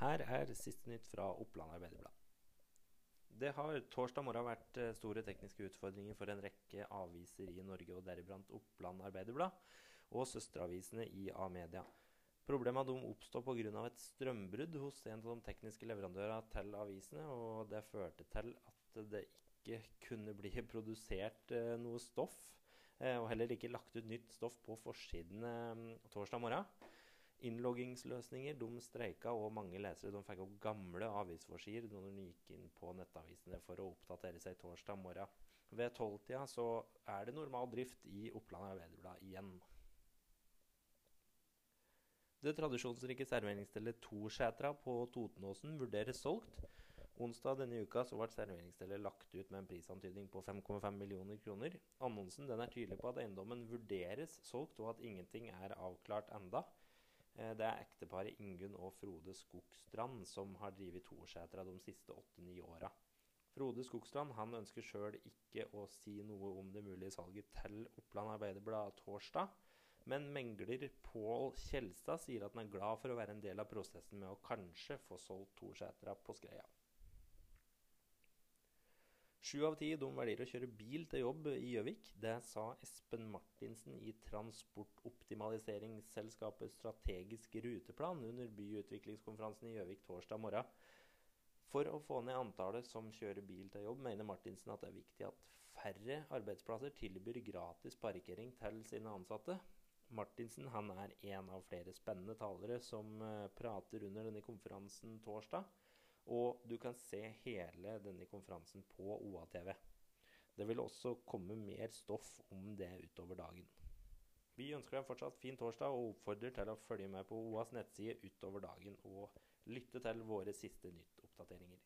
her er siste nytt fra Oppland Arbeiderblad. Det har torsdag morgen vært eh, store tekniske utfordringer for en rekke aviser i Norge, og deriblant Oppland Arbeiderblad og søsteravisene i A-media. Problemene oppstod pga. et strømbrudd hos en av de tekniske leverandørene til avisene, og det førte til at det ikke kunne bli produsert eh, noe stoff, eh, og heller ikke lagt ut nytt stoff på forsidene torsdag morgen. Innloggingsløsninger de streika, og mange lesere de fikk opp gamle avisforsider når de gikk inn på nettavisene for å oppdatere seg torsdag morgen. Ved tolvtida så er det normal drift i Oppland Arbeiderblad igjen. Det tradisjonsrike serveringsstedet Torsetra på Totenåsen vurderes solgt. Onsdag denne uka så ble serveringsstedet lagt ut med en prisantydning på 5,5 millioner kroner. Annonsen den er tydelig på at eiendommen vurderes solgt, og at ingenting er avklart enda. Eh, det er ekteparet Ingunn og Frode Skogstrand som har drevet Torsetra de siste åtte-ni åra. Frode Skogstrand han ønsker sjøl ikke å si noe om det mulige salget til Oppland Arbeiderblad torsdag, men mengler Pål Kjelstad sier at han er glad for å være en del av prosessen med å kanskje få solgt Torsetra på Skreia. Sju av ti de velger å kjøre bil til jobb i Gjøvik. Det sa Espen Martinsen i transportoptimaliseringsselskapet Strategisk ruteplan under byutviklingskonferansen i Gjøvik torsdag morgen. For å få ned antallet som kjører bil til jobb, mener Martinsen at det er viktig at færre arbeidsplasser tilbyr gratis parkering til sine ansatte. Martinsen er en av flere spennende talere som eh, prater under denne konferansen torsdag. Og du kan se hele denne konferansen på OA-TV. Det vil også komme mer stoff om det utover dagen. Vi ønsker deg en fortsatt fin torsdag og oppfordrer til å følge med på OAs nettside utover dagen og lytte til våre siste nytt-oppdateringer.